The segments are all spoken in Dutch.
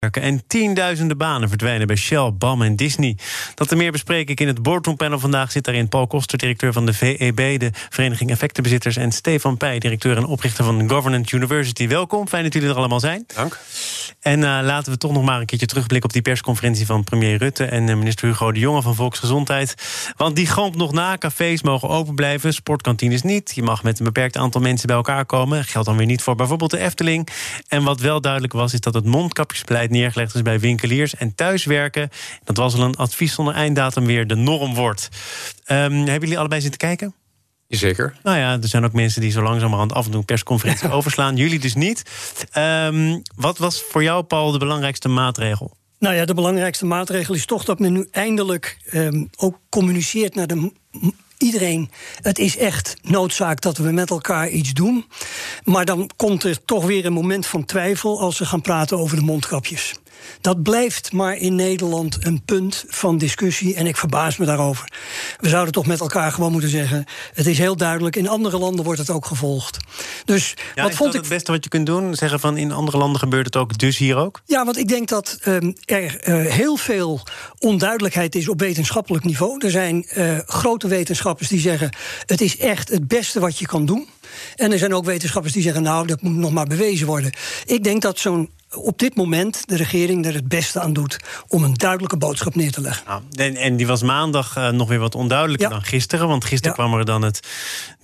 En tienduizenden banen verdwijnen bij Shell, BAM en Disney. Dat en meer bespreek ik in het boardroompanel vandaag. Zit daarin Paul Koster, directeur van de VEB, de Vereniging Effectenbezitters... en Stefan Pij, directeur en oprichter van Governance University. Welkom, fijn dat jullie er allemaal zijn. Dank. En uh, laten we toch nog maar een keertje terugblikken... op die persconferentie van premier Rutte en uh, minister Hugo de Jonge van Volksgezondheid. Want die gampt nog na, cafés mogen open blijven, sportkantines niet. Je mag met een beperkt aantal mensen bij elkaar komen. Geldt dan weer niet voor bijvoorbeeld de Efteling. En wat wel duidelijk was, is dat het mondkapjesbeleid neergelegd is bij winkeliers en thuiswerken. Dat was al een advies zonder einddatum weer de norm wordt. Um, hebben jullie allebei zitten kijken? Zeker. Nou ja, er zijn ook mensen die zo langzamerhand af en toe persconferentie overslaan. Jullie dus niet. Um, wat was voor jou, Paul, de belangrijkste maatregel? Nou ja, de belangrijkste maatregel is toch dat men nu eindelijk um, ook communiceert naar de iedereen, het is echt noodzaak dat we met elkaar iets doen. Maar dan komt er toch weer een moment van twijfel als we gaan praten over de mondkapjes. Dat blijft maar in Nederland een punt van discussie en ik verbaas me daarover. We zouden toch met elkaar gewoon moeten zeggen: het is heel duidelijk, in andere landen wordt het ook gevolgd. Dus ja, wat is vond ik. het beste wat je kunt doen? Zeggen van in andere landen gebeurt het ook, dus hier ook? Ja, want ik denk dat um, er uh, heel veel onduidelijkheid is op wetenschappelijk niveau. Er zijn uh, grote wetenschappers die zeggen: het is echt het beste wat je kan doen. En er zijn ook wetenschappers die zeggen: nou, dat moet nog maar bewezen worden. Ik denk dat zo'n op dit moment de regering er het beste aan doet om een duidelijke boodschap neer te leggen. Nou, en, en, die was maandag uh, nog weer wat onduidelijker ja. dan gisteren. Want gisteren ja. kwam er dan het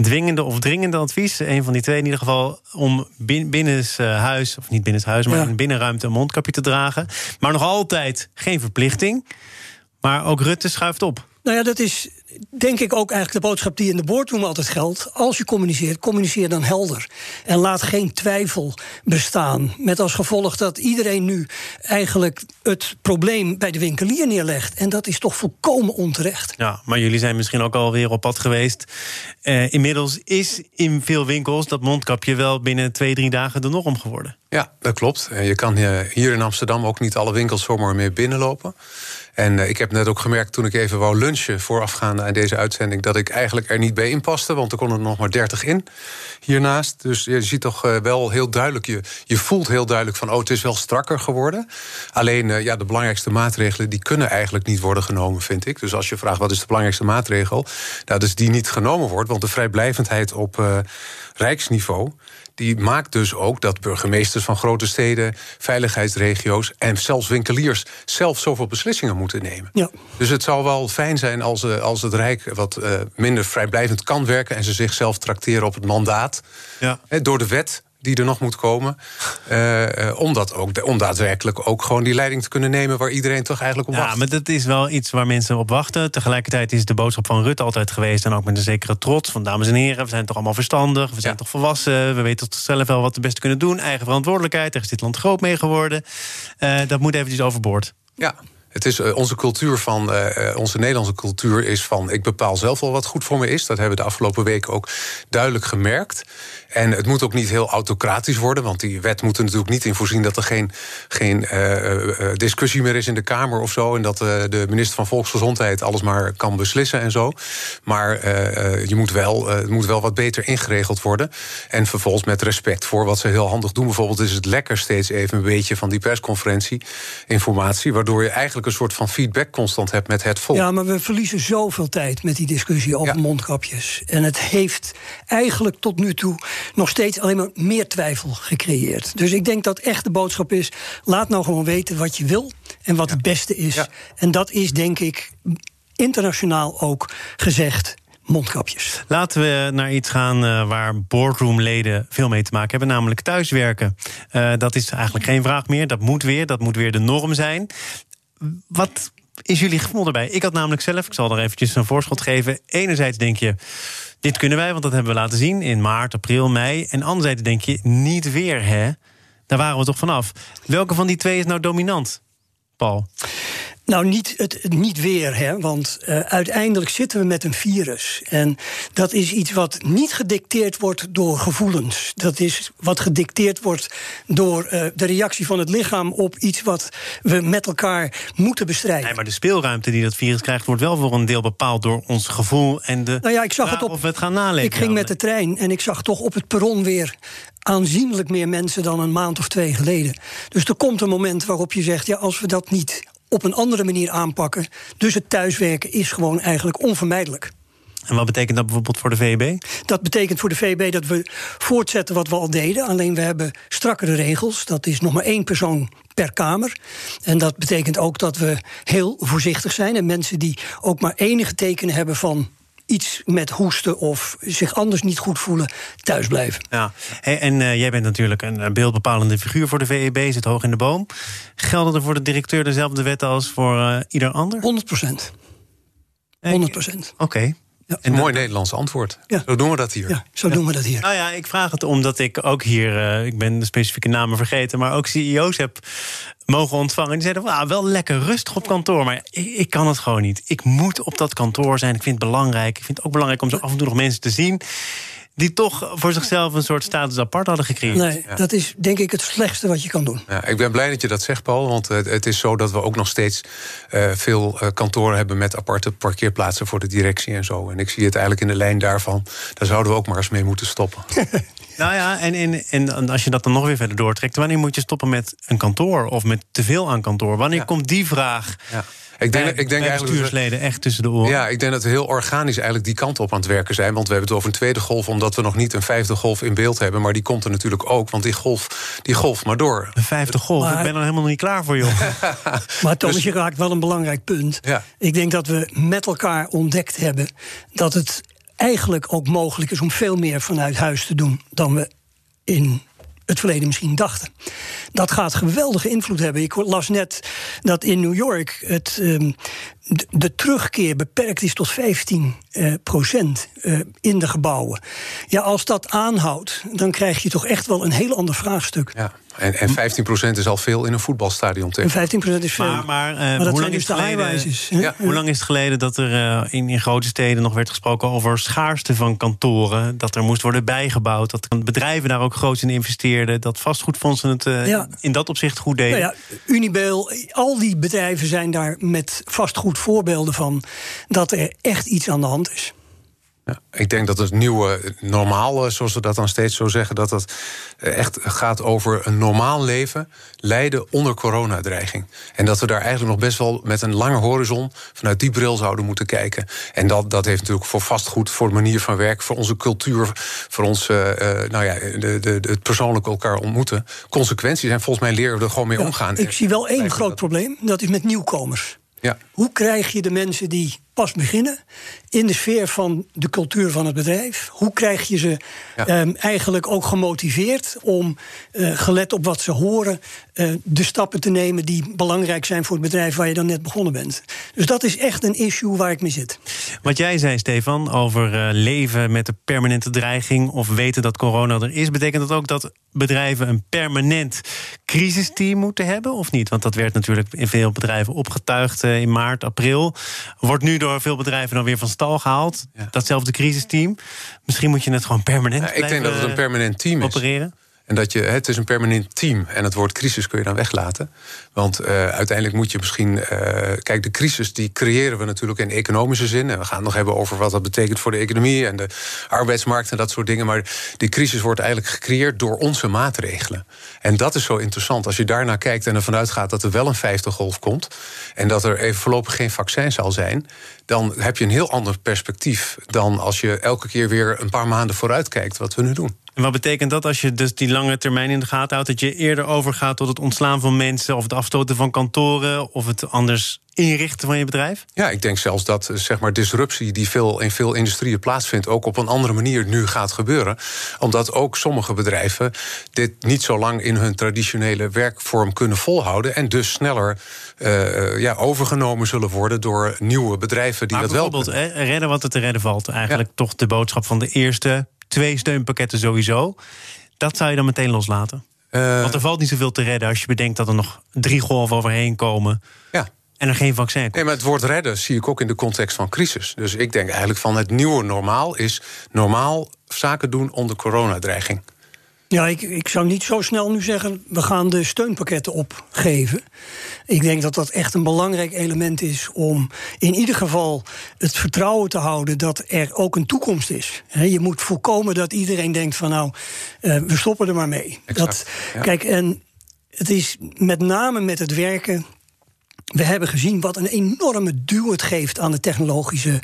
dwingende of dringende advies. Een van die twee in ieder geval. Om binnen huis, of niet binnen huis, maar ja. in binnenruimte een mondkapje te dragen. Maar nog altijd geen verplichting. Maar ook Rutte schuift op. Nou ja, dat is denk ik ook eigenlijk de boodschap die in de boardroom altijd geldt. Als je communiceert, communiceer dan helder. En laat geen twijfel bestaan. Met als gevolg dat iedereen nu eigenlijk het probleem bij de winkelier neerlegt. En dat is toch volkomen onterecht. Ja, maar jullie zijn misschien ook alweer op pad geweest. Uh, inmiddels is in veel winkels dat mondkapje wel binnen twee, drie dagen de norm geworden. Ja, dat klopt. Je kan hier in Amsterdam ook niet alle winkels zomaar meer binnenlopen. En uh, ik heb net ook gemerkt toen ik even wou lunchen voorafgaande aan deze uitzending, dat ik eigenlijk er niet bij inpaste, want er konden er nog maar 30 in hiernaast. Dus je ziet toch uh, wel heel duidelijk, je, je voelt heel duidelijk van, oh, het is wel strakker geworden. Alleen, uh, ja, de belangrijkste maatregelen, die kunnen eigenlijk niet worden genomen, vind ik. Dus als je vraagt wat is de belangrijkste maatregel, nou, dus die niet genomen wordt, want de vrijblijvendheid op rijksniveau die maakt dus ook dat burgemeesters van grote steden, veiligheidsregio's en zelfs winkeliers zelf zoveel beslissingen moeten nemen. Ja. Dus het zou wel fijn zijn als, als het Rijk wat uh, minder vrijblijvend kan werken en ze zichzelf trakteren op het mandaat. Ja. Hè, door de wet die er nog moet komen. Uh, uh, om, dat ook, om daadwerkelijk ook gewoon die leiding te kunnen nemen... waar iedereen toch eigenlijk op ja, wacht. Ja, maar dat is wel iets waar mensen op wachten. Tegelijkertijd is de boodschap van Rutte altijd geweest... en ook met een zekere trots van dames en heren... we zijn toch allemaal verstandig, we zijn ja. toch volwassen... we weten toch zelf wel wat we beste kunnen doen. Eigen verantwoordelijkheid, er is dit land groot mee geworden. Uh, dat moet eventjes overboord. Ja, het is uh, onze cultuur van, uh, onze Nederlandse cultuur is van ik bepaal zelf wel wat goed voor me is. Dat hebben we de afgelopen weken ook duidelijk gemerkt. En het moet ook niet heel autocratisch worden, want die wet moet er natuurlijk niet in voorzien dat er geen, geen discussie meer is in de Kamer of zo. En dat de minister van Volksgezondheid alles maar kan beslissen en zo. Maar je moet wel, het moet wel wat beter ingeregeld worden. En vervolgens met respect voor wat ze heel handig doen. Bijvoorbeeld is het lekker steeds even een beetje van die persconferentie informatie, waardoor je eigenlijk een soort van feedback constant hebt met het volk. Ja, maar we verliezen zoveel tijd met die discussie over ja. mondkapjes. En het heeft eigenlijk tot nu toe nog steeds alleen maar meer twijfel gecreëerd. Dus ik denk dat echt de boodschap is: laat nou gewoon weten wat je wil en wat ja. het beste is. Ja. En dat is denk ik internationaal ook gezegd mondkapjes. Laten we naar iets gaan uh, waar boardroomleden veel mee te maken hebben, namelijk thuiswerken. Uh, dat is eigenlijk geen vraag meer. Dat moet weer. Dat moet weer de norm zijn. Wat is jullie gevoel erbij? Ik had namelijk zelf, ik zal er eventjes een voorschot geven. Enerzijds denk je, dit kunnen wij, want dat hebben we laten zien in maart, april, mei. En anderzijds denk je, niet weer, hè? Daar waren we toch vanaf. Welke van die twee is nou dominant, Paul? Nou, niet, het, niet weer, hè, want uh, uiteindelijk zitten we met een virus. En dat is iets wat niet gedicteerd wordt door gevoelens. Dat is wat gedicteerd wordt door uh, de reactie van het lichaam op iets wat we met elkaar moeten bestrijden. Nee, maar de speelruimte die dat virus krijgt, wordt wel voor een deel bepaald door ons gevoel en de. Nou ja, ik zag het op. Of we het gaan naleven. Ik ging met de trein en ik zag toch op het perron weer aanzienlijk meer mensen dan een maand of twee geleden. Dus er komt een moment waarop je zegt: ja, als we dat niet op een andere manier aanpakken. Dus het thuiswerken is gewoon eigenlijk onvermijdelijk. En wat betekent dat bijvoorbeeld voor de VEB? Dat betekent voor de VEB dat we voortzetten wat we al deden. Alleen we hebben strakkere regels. Dat is nog maar één persoon per kamer. En dat betekent ook dat we heel voorzichtig zijn. En mensen die ook maar enige tekenen hebben van iets met hoesten of zich anders niet goed voelen, thuis blijven. Ja, en uh, jij bent natuurlijk een beeldbepalende figuur voor de VEB, zit hoog in de boom. Gelden er voor de directeur dezelfde wetten als voor uh, ieder ander? 100 procent. 100 procent. Oké. Okay. Ja. Een mooi Nederlands antwoord. Ja. Zo doen we dat hier. Ja, zo doen we dat hier. Nou ja, ik vraag het omdat ik ook hier, uh, ik ben de specifieke namen vergeten, maar ook CEO's heb mogen ontvangen. Die zeiden, ah, wel lekker rustig op kantoor, maar ik, ik, kan het gewoon niet. Ik moet op dat kantoor zijn. Ik vind het belangrijk. Ik vind het ook belangrijk om zo af en toe nog mensen te zien die toch voor zichzelf een soort status apart hadden gecreëerd. Nee, dat is denk ik het slechtste wat je kan doen. Ja, ik ben blij dat je dat zegt, Paul. Want het, het is zo dat we ook nog steeds uh, veel uh, kantoren hebben met aparte parkeerplaatsen voor de directie en zo. En ik zie het eigenlijk in de lijn daarvan. Daar zouden we ook maar eens mee moeten stoppen. nou ja, en, en, en als je dat dan nog weer verder doortrekt, wanneer moet je stoppen met een kantoor of met te veel aan kantoor? Wanneer ja. komt die vraag? Ja. Ik denk, bij, ik denk eigenlijk bestuursleden echt tussen de oren. Ja, ik denk dat we heel organisch eigenlijk die kant op aan het werken zijn. Want we hebben het over een tweede golf, omdat we nog niet een vijfde golf in beeld hebben. Maar die komt er natuurlijk ook, want die golf, die golft maar door. Een vijfde golf? Maar, ik ben er helemaal niet klaar voor, joh. maar Thomas, dus, je raakt wel een belangrijk punt. Ja. Ik denk dat we met elkaar ontdekt hebben dat het eigenlijk ook mogelijk is om veel meer vanuit huis te doen dan we in het verleden misschien dachten. Dat gaat geweldige invloed hebben. Ik las net dat in New York het, um, de, de, terugkeer beperkt is tot 15 uh, eh, procent uh, in de gebouwen. Ja, als dat aanhoudt, dan krijg je toch echt wel een heel ander vraagstuk. Ja. En, en 15% is al veel in een voetbalstadion tegen. En 15% is veel. Maar, maar, uh, maar dat hoe lang is dus de Ja. Hoe lang is het geleden dat er uh, in, in grote steden nog werd gesproken over schaarste van kantoren? Dat er moest worden bijgebouwd. Dat bedrijven daar ook groot in investeerden. Dat vastgoedfondsen het uh, ja. in dat opzicht goed deden. Nou ja, Unibail, al die bedrijven zijn daar met vastgoed voorbeelden van. Dat er echt iets aan de hand is. Ja, ik denk dat het nieuwe normaal, zoals we dat dan steeds zo zeggen, dat het echt gaat over een normaal leven leiden onder coronadreiging. En dat we daar eigenlijk nog best wel met een lange horizon vanuit die bril zouden moeten kijken. En dat, dat heeft natuurlijk voor vastgoed, voor de manier van werken, voor onze cultuur, voor ons, uh, nou ja, de, de, het persoonlijk elkaar ontmoeten, consequenties. En volgens mij leren we er gewoon mee omgaan. Ik zie wel één groot probleem, dat is met nieuwkomers. Ja. Hoe krijg je de mensen die pas beginnen in de sfeer van de cultuur van het bedrijf? Hoe krijg je ze ehm, eigenlijk ook gemotiveerd om, uh, gelet op wat ze horen, uh, de stappen te nemen die belangrijk zijn voor het bedrijf waar je dan net begonnen bent? Dus dat is echt een issue waar ik mee zit. Wat jij zei, Stefan, over uh, leven met de permanente dreiging of weten dat corona er is, betekent dat ook dat bedrijven een permanent crisisteam moeten hebben of niet? Want dat werd natuurlijk in veel bedrijven opgetuigd in maart, april. Wordt nu door door veel bedrijven dan weer van stal gehaald. Datzelfde crisisteam. Misschien moet je het gewoon permanent ja, Ik denk dat het een permanent team is. Opereren. En dat je, het is een permanent team. En het woord crisis kun je dan weglaten. Want uh, uiteindelijk moet je misschien. Uh, kijk, de crisis die creëren we natuurlijk in economische zin. En we gaan het nog hebben over wat dat betekent voor de economie en de arbeidsmarkt en dat soort dingen. Maar die crisis wordt eigenlijk gecreëerd door onze maatregelen. En dat is zo interessant. Als je daarnaar kijkt en ervan uitgaat dat er wel een vijfde golf komt. En dat er even voorlopig geen vaccin zal zijn. Dan heb je een heel ander perspectief dan als je elke keer weer een paar maanden vooruit kijkt wat we nu doen. En wat betekent dat als je dus die lange termijn in de gaten houdt? Dat je eerder overgaat tot het ontslaan van mensen... of het afstoten van kantoren of het anders inrichten van je bedrijf? Ja, ik denk zelfs dat zeg maar, disruptie die veel, in veel industrieën plaatsvindt... ook op een andere manier nu gaat gebeuren. Omdat ook sommige bedrijven dit niet zo lang... in hun traditionele werkvorm kunnen volhouden... en dus sneller uh, ja, overgenomen zullen worden door nieuwe bedrijven die maar dat wel bijvoorbeeld redden wat er te redden valt. Eigenlijk toch de boodschap van de eerste twee steunpakketten sowieso. Dat zou je dan meteen loslaten? Uh, Want er valt niet zoveel te redden als je bedenkt dat er nog drie golven overheen komen. Ja, En er geen vaccin komt. Nee, maar het woord redden zie ik ook in de context van crisis. Dus ik denk eigenlijk van het nieuwe normaal is normaal zaken doen onder coronadreiging. Ja, ik, ik zou niet zo snel nu zeggen, we gaan de steunpakketten opgeven. Ik denk dat dat echt een belangrijk element is om in ieder geval het vertrouwen te houden dat er ook een toekomst is. je moet voorkomen dat iedereen denkt van nou, uh, we stoppen er maar mee. Exact, dat, Kijk, en het is met name met het werken we hebben gezien wat een enorme duw het geeft aan de technologische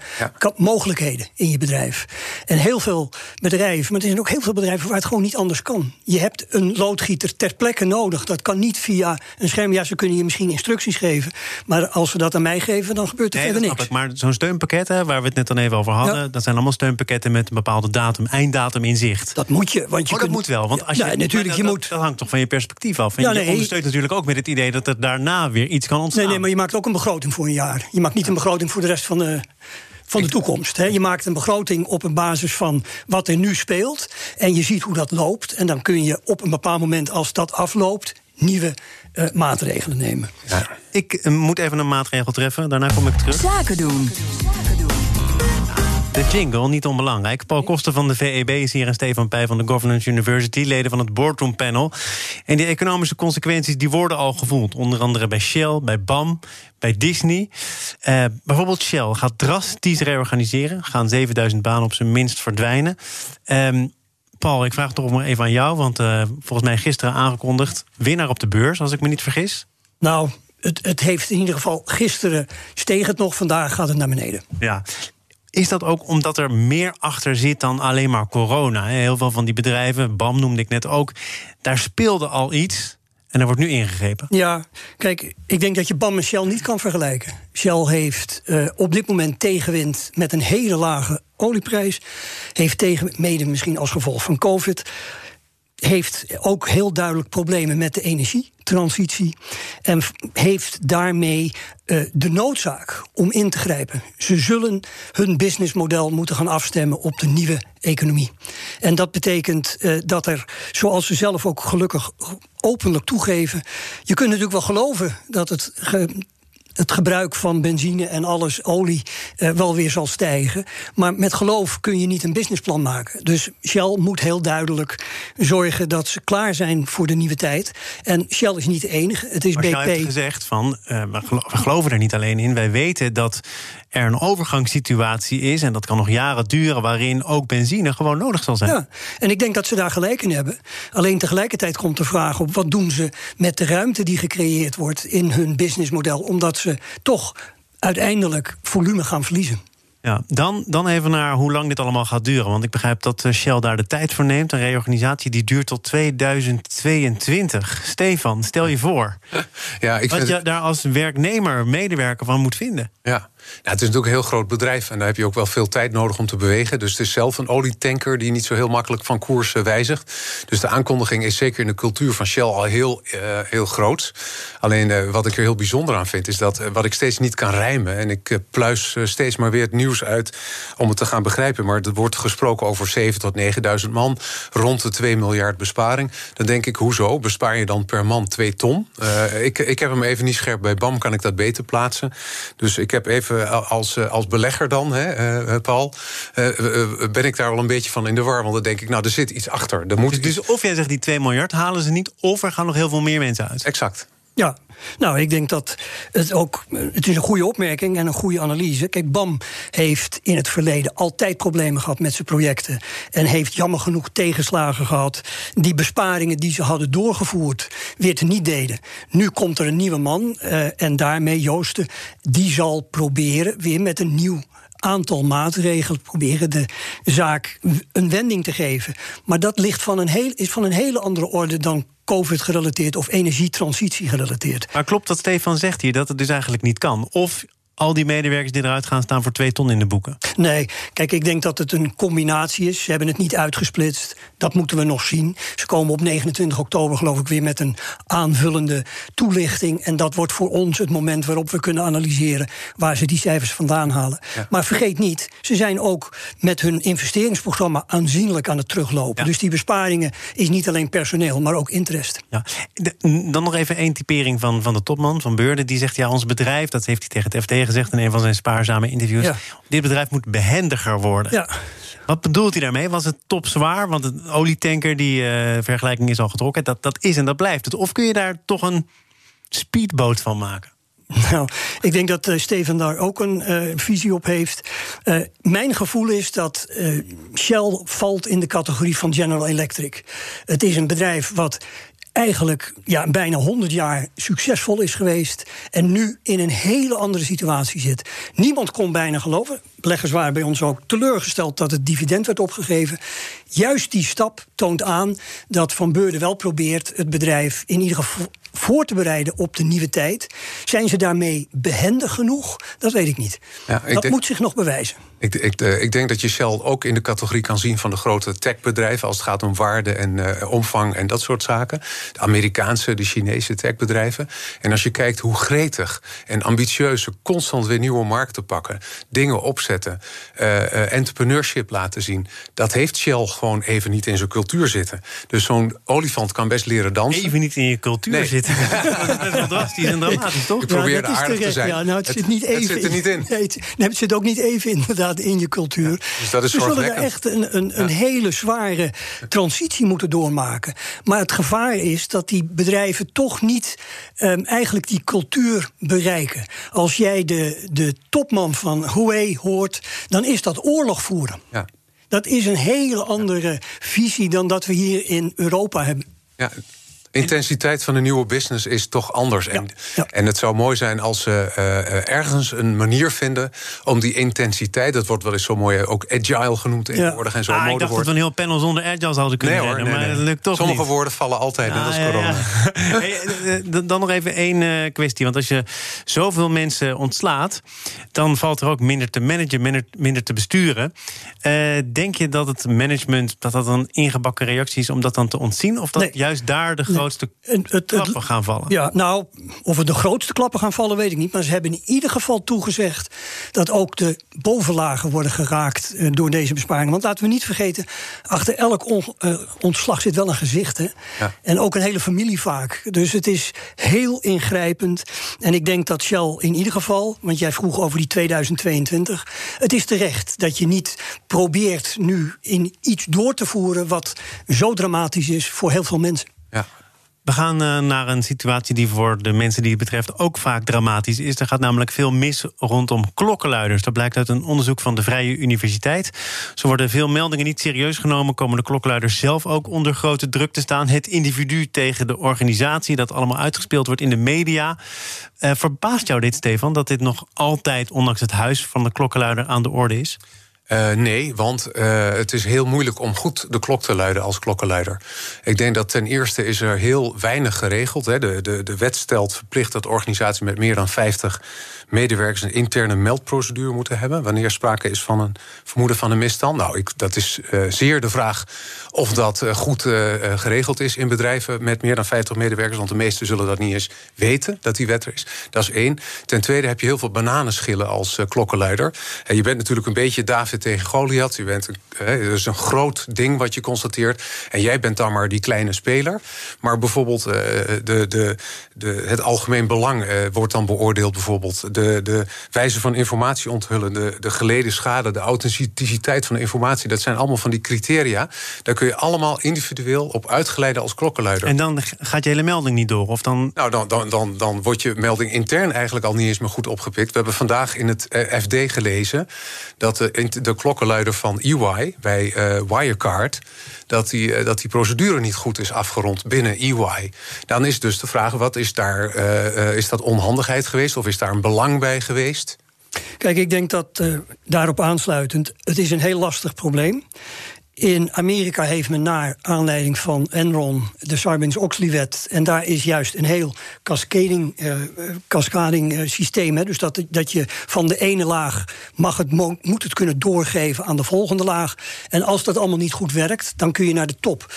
mogelijkheden in je bedrijf. En heel veel bedrijven, maar er zijn ook heel veel bedrijven waar het gewoon niet anders kan. Je hebt een loodgieter ter plekke nodig. Dat kan niet via een scherm. Ja, ze kunnen je misschien instructies geven. Maar als we dat aan mij geven, dan gebeurt er nee, verder niks. Ik. Maar zo'n steunpakket, waar we het net dan even over hadden, dat zijn allemaal steunpakketten met een bepaalde datum, einddatum in zicht. Dat moet je. Want je oh, dat moet wel. Want als ja, je, natuurlijk, je dat, moet. Dat hangt toch van je perspectief af. En ja, nee, je ondersteunt natuurlijk ook met het idee dat er daarna weer iets kan ontstaan. Nee, nee, maar je maakt ook een begroting voor een jaar. Je maakt niet een begroting voor de rest van de, van de toekomst. Hè. Je maakt een begroting op een basis van wat er nu speelt. En je ziet hoe dat loopt. En dan kun je op een bepaald moment, als dat afloopt, nieuwe uh, maatregelen nemen. Ja. Ik uh, moet even een maatregel treffen, daarna kom ik terug. Zaken doen. De jingle, niet onbelangrijk. Paul Koster van de VEB is hier en Stefan Pij van de Governance University... leden van het Boardroom Panel. En die economische consequenties die worden al gevoeld. Onder andere bij Shell, bij BAM, bij Disney. Uh, bijvoorbeeld Shell gaat drastisch reorganiseren. Gaan 7000 banen op zijn minst verdwijnen. Um, Paul, ik vraag toch maar even aan jou... want uh, volgens mij gisteren aangekondigd... winnaar op de beurs, als ik me niet vergis. Nou, het, het heeft in ieder geval gisteren steeg het nog, vandaag gaat het naar beneden. Ja, is dat ook omdat er meer achter zit dan alleen maar corona? Heel veel van die bedrijven, BAM noemde ik net ook, daar speelde al iets. En er wordt nu ingegrepen. Ja, kijk, ik denk dat je BAM en Shell niet kan vergelijken. Shell heeft uh, op dit moment tegenwind met een hele lage olieprijs. Heeft tegen, mede misschien als gevolg van COVID heeft ook heel duidelijk problemen met de energietransitie. En heeft daarmee uh, de noodzaak om in te grijpen. Ze zullen hun businessmodel moeten gaan afstemmen op de nieuwe economie. En dat betekent uh, dat er, zoals ze zelf ook gelukkig openlijk toegeven. Je kunt natuurlijk wel geloven dat het het gebruik van benzine en alles, olie, uh, wel weer zal stijgen. Maar met geloof kun je niet een businessplan maken. Dus Shell moet heel duidelijk zorgen dat ze klaar zijn voor de nieuwe tijd. En Shell is niet de enige. Het is maar BP. Heeft gezegd van, uh, we, gelo we geloven er niet alleen in. Wij weten dat er een overgangssituatie is, en dat kan nog jaren duren, waarin ook benzine gewoon nodig zal zijn. Ja, en ik denk dat ze daar gelijk in hebben. Alleen tegelijkertijd komt de vraag op wat doen ze met de ruimte die gecreëerd wordt in hun businessmodel, omdat ze toch uiteindelijk volume gaan verliezen. Ja, dan, dan even naar hoe lang dit allemaal gaat duren. Want ik begrijp dat eh, Shell daar de tijd voor neemt. Een reorganisatie die duurt tot 2022. Stefan, stel je voor. Ja, ik wat je daar als werknemer, medewerker van moet vinden. Ja, het is natuurlijk een heel groot bedrijf en daar heb je ook wel veel tijd nodig om te bewegen. Dus het is zelf een olietanker die niet zo heel makkelijk van koers uh, wijzigt. Dus de aankondiging is zeker in de cultuur van Shell al heel, uh, heel groot. Alleen uh, wat ik er heel bijzonder aan vind, is dat wat ik steeds niet kan rijmen. En ik pluis steeds maar weer het nieuws uit om het te gaan begrijpen. Maar er wordt gesproken over 7 tot 9.000 man, rond de 2 miljard besparing. Dan denk ik, hoezo? Bespaar je dan per man 2 ton? ik, ik heb hem even niet scherp bij BAM, kan ik dat beter plaatsen. Dus ik heb even als, als belegger dan, hè, Paul, ben ik daar wel een beetje van in de war. Want dan denk ik, nou, er zit iets achter. Er moet dus, dus of jij zegt die 2 miljard halen ze niet, of er gaan nog heel veel meer mensen uit. Exact. Ja, nou, ik denk dat het ook. Het is een goede opmerking en een goede analyse. Kijk, BAM heeft in het verleden altijd problemen gehad met zijn projecten. En heeft jammer genoeg tegenslagen gehad. Die besparingen die ze hadden doorgevoerd, weer te niet deden. Nu komt er een nieuwe man. Uh, en daarmee Joosten, die zal proberen weer met een nieuw aantal maatregelen proberen de zaak een wending te geven. Maar dat ligt van een heel, is van een hele andere orde dan COVID-gerelateerd of energietransitie gerelateerd. Maar klopt dat Stefan zegt hier dat het dus eigenlijk niet kan? Of al die medewerkers die eruit gaan staan voor twee ton in de boeken? Nee, kijk, ik denk dat het een combinatie is. Ze hebben het niet uitgesplitst. Dat moeten we nog zien. Ze komen op 29 oktober, geloof ik, weer met een aanvullende toelichting. En dat wordt voor ons het moment waarop we kunnen analyseren waar ze die cijfers vandaan halen. Maar vergeet niet, ze zijn ook met hun investeringsprogramma aanzienlijk aan het teruglopen. Dus die besparingen is niet alleen personeel, maar ook interest. Ja. Dan nog even één typering van, van de topman, van Beurden. Die zegt, ja, ons bedrijf, dat heeft hij tegen het FD gezegd in een van zijn spaarzame interviews. Dit bedrijf moet behendiger worden. Ja. Wat bedoelt hij daarmee? Was het topzwaar? Want een olietanker, die uh, vergelijking is al getrokken. Dat, dat is en dat blijft het. Of kun je daar toch een speedboot van maken? Nou, ik denk dat uh, Steven daar ook een uh, visie op heeft. Uh, mijn gevoel is dat Shell valt in de categorie van General Electric. Het is een bedrijf wat eigenlijk ja, bijna 100 jaar succesvol is geweest. En nu in een hele andere situatie zit. Niemand kon bijna geloven. Beleggers waren bij ons ook teleurgesteld dat het dividend werd opgegeven. Juist die stap toont aan dat Van Beurden wel probeert het bedrijf in ieder geval voor te bereiden op de nieuwe tijd. Zijn ze daarmee behendig genoeg? Dat weet ik niet. Ja, dat moet zich nog bewijzen. Ik, ik, eh, ik, denk dat je Shell ook in de categorie kan zien van de grote techbedrijven als het gaat om waarde en uh, omvang en dat soort zaken. De Amerikaanse, de Chinese techbedrijven. En als je kijkt hoe gretig en ambitieus ze constant weer nieuwe markten pakken, dingen opzetten, uh, entrepreneurship laten zien, dat heeft Shell gewoon even niet in zijn cultuur zitten. Dus zo'n olifant kan best leren dansen. Even niet in je cultuur zitten. dat is wel drastisch en dramatisch, toch? Ik probeer ja, aardig te zijn. Ja, nou, het, zit niet even. Het zit er niet in. Nee, het, nee, het zit ook niet even inderdaad in je cultuur. dus dat is We zullen er echt een, een, een hele zware transitie moeten doormaken. Maar het gevaar is dat die bedrijven toch niet um, eigenlijk die cultuur bereiken. Als jij de, de topman van Huawei hoort, dan is dat oorlog voeren. Ja. Dat is een hele andere visie dan dat we hier in Europa hebben. Ja, intensiteit van een nieuwe business is toch anders. en, en het zou mooi zijn als ze uh, ergens een manier vinden om die intensiteit, dat wordt wel eens zo mooi ook agile genoemd tegenwoordig ja. en zo ah, Ik dacht dat we een heel panel zonder agile zouden kunnen nee, hoor, maar dat lukt toch Sommige woorden vallen altijd, ah, dat is corona. hey, dan nog even één kwestie, want als je zoveel mensen ontslaat, dan valt er ook minder te managen, minder, minder te besturen. denk je dat het management dat dat een ingebakken reactie is om dat dan te ontzien, of dat juist daar de grootste het, klappen gaan vallen? Ja, nou, of het de grootste klappen gaan vallen, weet ik niet. Maar ze hebben in ieder geval toegezegd dat ook de bovenlagen worden geraakt uh, door deze besparingen. Want laten we niet vergeten, achter elk on, uh, ontslag zit wel een gezicht. Hè? Ja. En ook een hele familie vaak. Dus het is heel ingrijpend. En ik denk dat Shell in ieder geval, want jij vroeg over die 2022. Het is terecht dat je niet probeert nu in iets door te voeren wat zo dramatisch is voor heel veel mensen. Ja, we gaan uh, naar een situatie die voor de mensen die het betreft ook vaak dramatisch is. Er gaat namelijk veel mis rondom klokkenluiders. Dat blijkt uit een onderzoek van de Vrije Universiteit. Zo worden veel meldingen niet serieus genomen. Komen de klokkenluiders zelf ook onder grote druk te staan. Het individu tegen de organisatie, dat allemaal uitgespeeld wordt in de media. Uh, verbaast jou dit, Stefan, dat dit nog altijd, ondanks het huis van de klokkenluider, aan de orde is? Uh, nee, want uh, het is heel moeilijk om goed de klok te luiden als klokkenluider. Ik denk dat ten eerste is er heel weinig geregeld. Hè. De, de, de wet stelt verplicht dat organisaties met meer dan 50 medewerkers een interne meldprocedure moeten hebben. wanneer sprake is van een vermoeden van een misstand. Nou, ik, dat is uh, zeer de vraag of dat goed geregeld is in bedrijven met meer dan 50 medewerkers. Want de meesten zullen dat niet eens weten dat die wet er is. Dat is één. Ten tweede heb je heel veel bananenschillen als klokkenluider. En je bent natuurlijk een beetje David tegen Goliath. U bent een, is een groot ding wat je constateert. En jij bent dan maar die kleine speler. Maar bijvoorbeeld de, de, de, het algemeen belang wordt dan beoordeeld. Bijvoorbeeld de, de wijze van informatie onthullen. De, de geleden schade, de authenticiteit van de informatie. Dat zijn allemaal van die criteria. Daar kun je allemaal individueel op uitgeleiden als klokkenluider. En dan gaat je hele melding niet door? Of dan... Nou, dan, dan, dan, dan wordt je melding intern eigenlijk al niet eens meer goed opgepikt. We hebben vandaag in het FD gelezen dat de, de de klokkenluider van EY bij uh, Wirecard. Dat die, uh, dat die procedure niet goed is afgerond binnen EY. Dan is dus de vraag: wat is daar? Uh, is dat onhandigheid geweest of is daar een belang bij geweest? Kijk, ik denk dat daarop aansluitend. Het is een heel lastig probleem. In Amerika heeft men naar aanleiding van Enron de Sarbanes-Oxley-wet. En daar is juist een heel cascading, uh, cascading uh, systeem. Hè. Dus dat, dat je van de ene laag mag het, moet het kunnen doorgeven aan de volgende laag. En als dat allemaal niet goed werkt, dan kun je naar de top.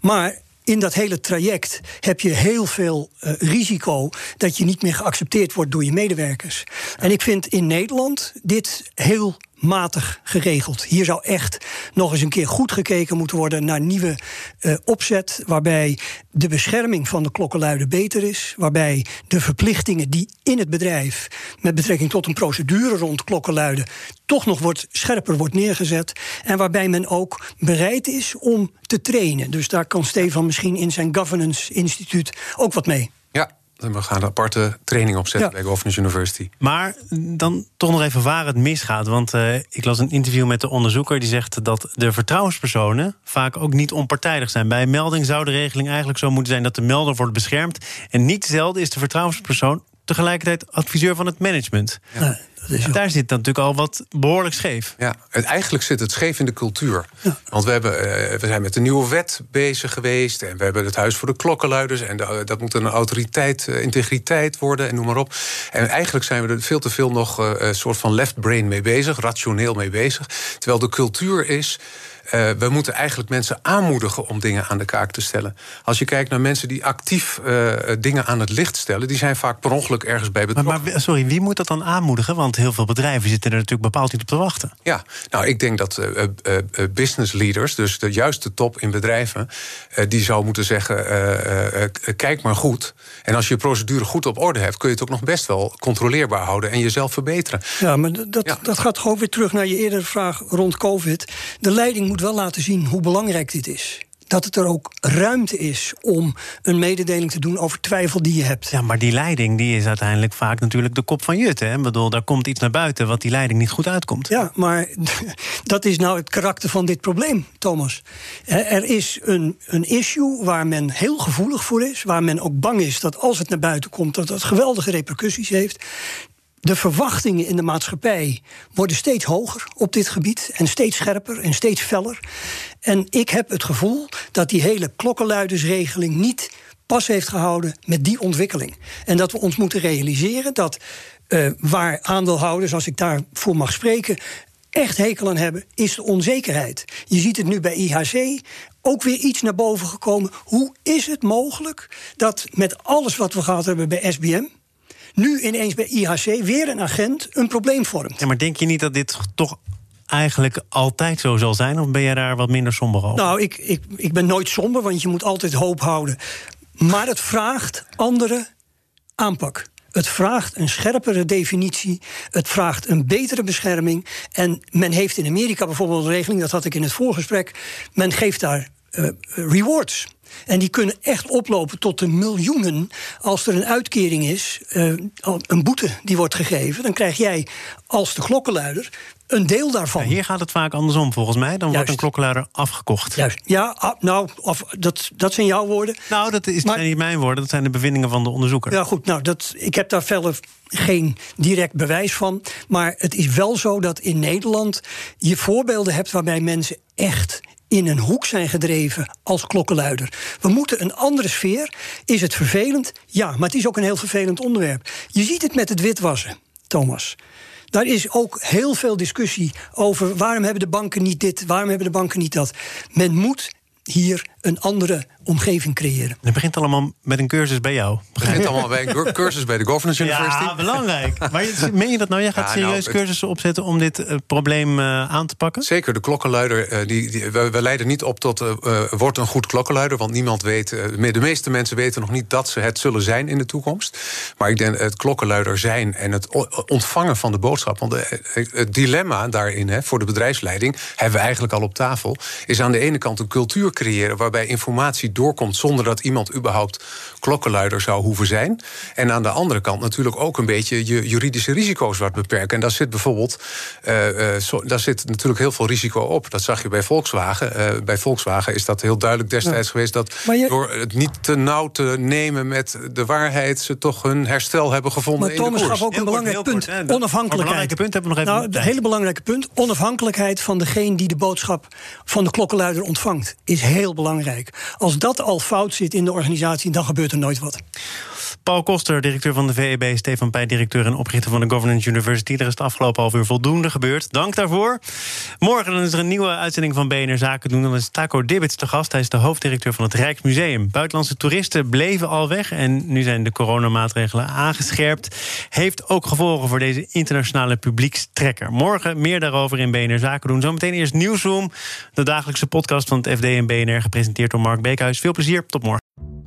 Maar in dat hele traject heb je heel veel risico dat je niet meer geaccepteerd wordt door je medewerkers. En ik vind in Nederland dit heel matig geregeld. Hier zou echt nog eens een keer goed gekeken moeten worden naar nieuwe uh, opzet, waarbij de bescherming van de klokkenluider beter is, waarbij de verplichtingen die in het bedrijf met betrekking tot een procedure rond klokkenluiden toch nog wordt, scherper wordt neergezet en waarbij men ook bereid is om te trainen. Dus daar kan Stefan misschien in zijn governance instituut ook wat mee. We gaan een aparte training opzetten bij Governors University. Maar dan toch nog even waar het misgaat. Want uh, ik las een interview met de onderzoeker die zegt dat de vertrouwenspersonen vaak ook niet onpartijdig zijn. Bij melding zou de regeling eigenlijk zo moeten zijn dat de melder wordt beschermd. En niet zelden is de vertrouwenspersoon tegelijkertijd adviseur van het management. Ja. Daar zit natuurlijk al wat behoorlijk scheef. Ja, eigenlijk zit het scheef in de cultuur. Want we, hebben, uh, we zijn met een nieuwe wet bezig geweest. En we hebben het Huis voor de Klokkenluiders. En dat moet een autoriteit, uh, integriteit worden en noem maar op. En eigenlijk zijn we er veel te veel nog uh, een soort van left brain mee bezig, rationeel mee bezig. Terwijl de cultuur is. Uh, we moeten eigenlijk mensen aanmoedigen om dingen aan de kaak te stellen. Als je kijkt naar mensen die actief uh, dingen aan het licht stellen, die zijn vaak per ongeluk ergens bij betrokken. Maar, maar, sorry, wie moet dat dan aanmoedigen? Want heel veel bedrijven zitten er natuurlijk bepaald niet op te wachten. Ja, nou, ik denk dat uh, business leaders, dus de juiste top in bedrijven, die zou moeten zeggen: kijk maar goed. En als je je procedure goed op orde hebt, kun je het ook nog best wel controleerbaar houden en jezelf verbeteren. Ja, maar dat, ja. dat gaat gewoon weer terug naar je eerdere vraag rond COVID. De leiding moet moet wel laten zien hoe belangrijk dit is dat het er ook ruimte is om een mededeling te doen over twijfel die je hebt. Ja, maar die leiding die is uiteindelijk vaak natuurlijk de kop van Jut. Hè? Ik bedoel, daar komt iets naar buiten wat die leiding niet goed uitkomt. Ja, maar dat is nou het karakter van dit probleem, Thomas. Er is een, een issue waar men heel gevoelig voor is, waar men ook bang is dat als het naar buiten komt, dat dat geweldige repercussies heeft de verwachtingen in de maatschappij worden steeds hoger op dit gebied. En steeds scherper en steeds feller. En ik heb het gevoel dat die hele klokkenluidersregeling niet pas heeft gehouden met die ontwikkeling. En dat we ons moeten realiseren dat uh, waar aandeelhouders, als ik daarvoor mag spreken, echt hekel aan hebben, is de onzekerheid. Je ziet het nu bij IHC ook weer iets naar boven gekomen. Hoe is het mogelijk dat met alles wat we gehad hebben bij SBM nu ineens bij IHC weer een agent een probleem vormt. Ja, maar denk je niet dat dit toch eigenlijk altijd zo zal zijn? Of ben jij daar wat minder somber over? Nou, ik, ik, ik ben nooit somber, want je moet altijd hoop houden. Maar het vraagt andere aanpak. Het vraagt een scherpere definitie. Het vraagt een betere bescherming. En men heeft in Amerika bijvoorbeeld een regeling, dat had ik in het voorgesprek. Men geeft daar uh, rewards. En die kunnen echt oplopen tot de miljoenen. Als er een uitkering is, uh, een boete die wordt gegeven, dan krijg jij als de klokkenluider een deel daarvan. Ja, hier gaat het vaak andersom volgens mij. Dan Juist. wordt een klokkenluider afgekocht. Juist. Ja, ah, nou, of, dat, dat zijn jouw woorden. Nou, dat is, maar, zijn niet mijn woorden. Dat zijn de bevindingen van de onderzoeker. Ja, goed. Nou, dat, ik heb daar verder geen direct bewijs van. Maar het is wel zo dat in Nederland je voorbeelden hebt waarbij mensen echt in een hoek zijn gedreven als klokkenluider. We moeten een andere sfeer. Is het vervelend? Ja, maar het is ook een heel vervelend onderwerp. Je ziet het met het witwassen, Thomas. Daar is ook heel veel discussie over waarom hebben de banken niet dit, waarom hebben de banken niet dat. Men moet hier een andere omgeving creëren. Het begint allemaal met een cursus bij jou. Het begint allemaal bij een cursus bij de Governance University. Ja, belangrijk. Maar meen je dat nou? Jij gaat ja, nou, serieus cursussen opzetten om dit uh, probleem uh, aan te pakken? Zeker, de klokkenluider. Uh, die, die, we, we, leiden niet op tot wordt een goed klokkenluider. Want niemand weet, de meeste mensen weten nog niet dat ze het zullen zijn in de toekomst. Maar ik denk het klokkenluider zijn en het ontvangen van de boodschap. Want het dilemma daarin hè, voor de bedrijfsleiding hebben we eigenlijk al op tafel. Is aan de ene kant een cultuur creëren waarbij informatie doorkomt zonder dat iemand überhaupt klokkenluider zou hoeven zijn. En aan de andere kant natuurlijk ook een beetje je juridische risico's wat beperken. En daar zit bijvoorbeeld uh, zo, daar zit natuurlijk heel veel risico op. Dat zag je bij Volkswagen. bij Volkswagen is dat heel duidelijk destijds geweest dat door het niet te nauw te nemen met de waarheid ze toch hun herstel hebben gevonden. Maar Thomas gaf ook een belangrijk punt: onafhankelijkheid. punt hebben we nog even. Nou, een hele belangrijke punt: onafhankelijkheid van degene die de boodschap van de klokkenluider ontvangt, is heel belangrijk. Als dat al fout zit in de organisatie, dan gebeurt er nooit wat. Paul Koster, directeur van de VEB, Stefan Pij, directeur en oprichter van de Governance University. Er is het afgelopen half uur voldoende gebeurd. Dank daarvoor. Morgen dan is er een nieuwe uitzending van BNR Zaken doen. Dan is Taco Dibbits te gast. Hij is de hoofddirecteur van het Rijksmuseum. Buitenlandse toeristen bleven al weg en nu zijn de coronamaatregelen aangescherpt. Heeft ook gevolgen voor deze internationale publiekstrekker. Morgen meer daarover in BNR Zaken doen. Zometeen eerst Nieuwsroom, de dagelijkse podcast van het FD en BNR, gepresenteerd door Mark Beekhuis. Veel plezier, tot morgen.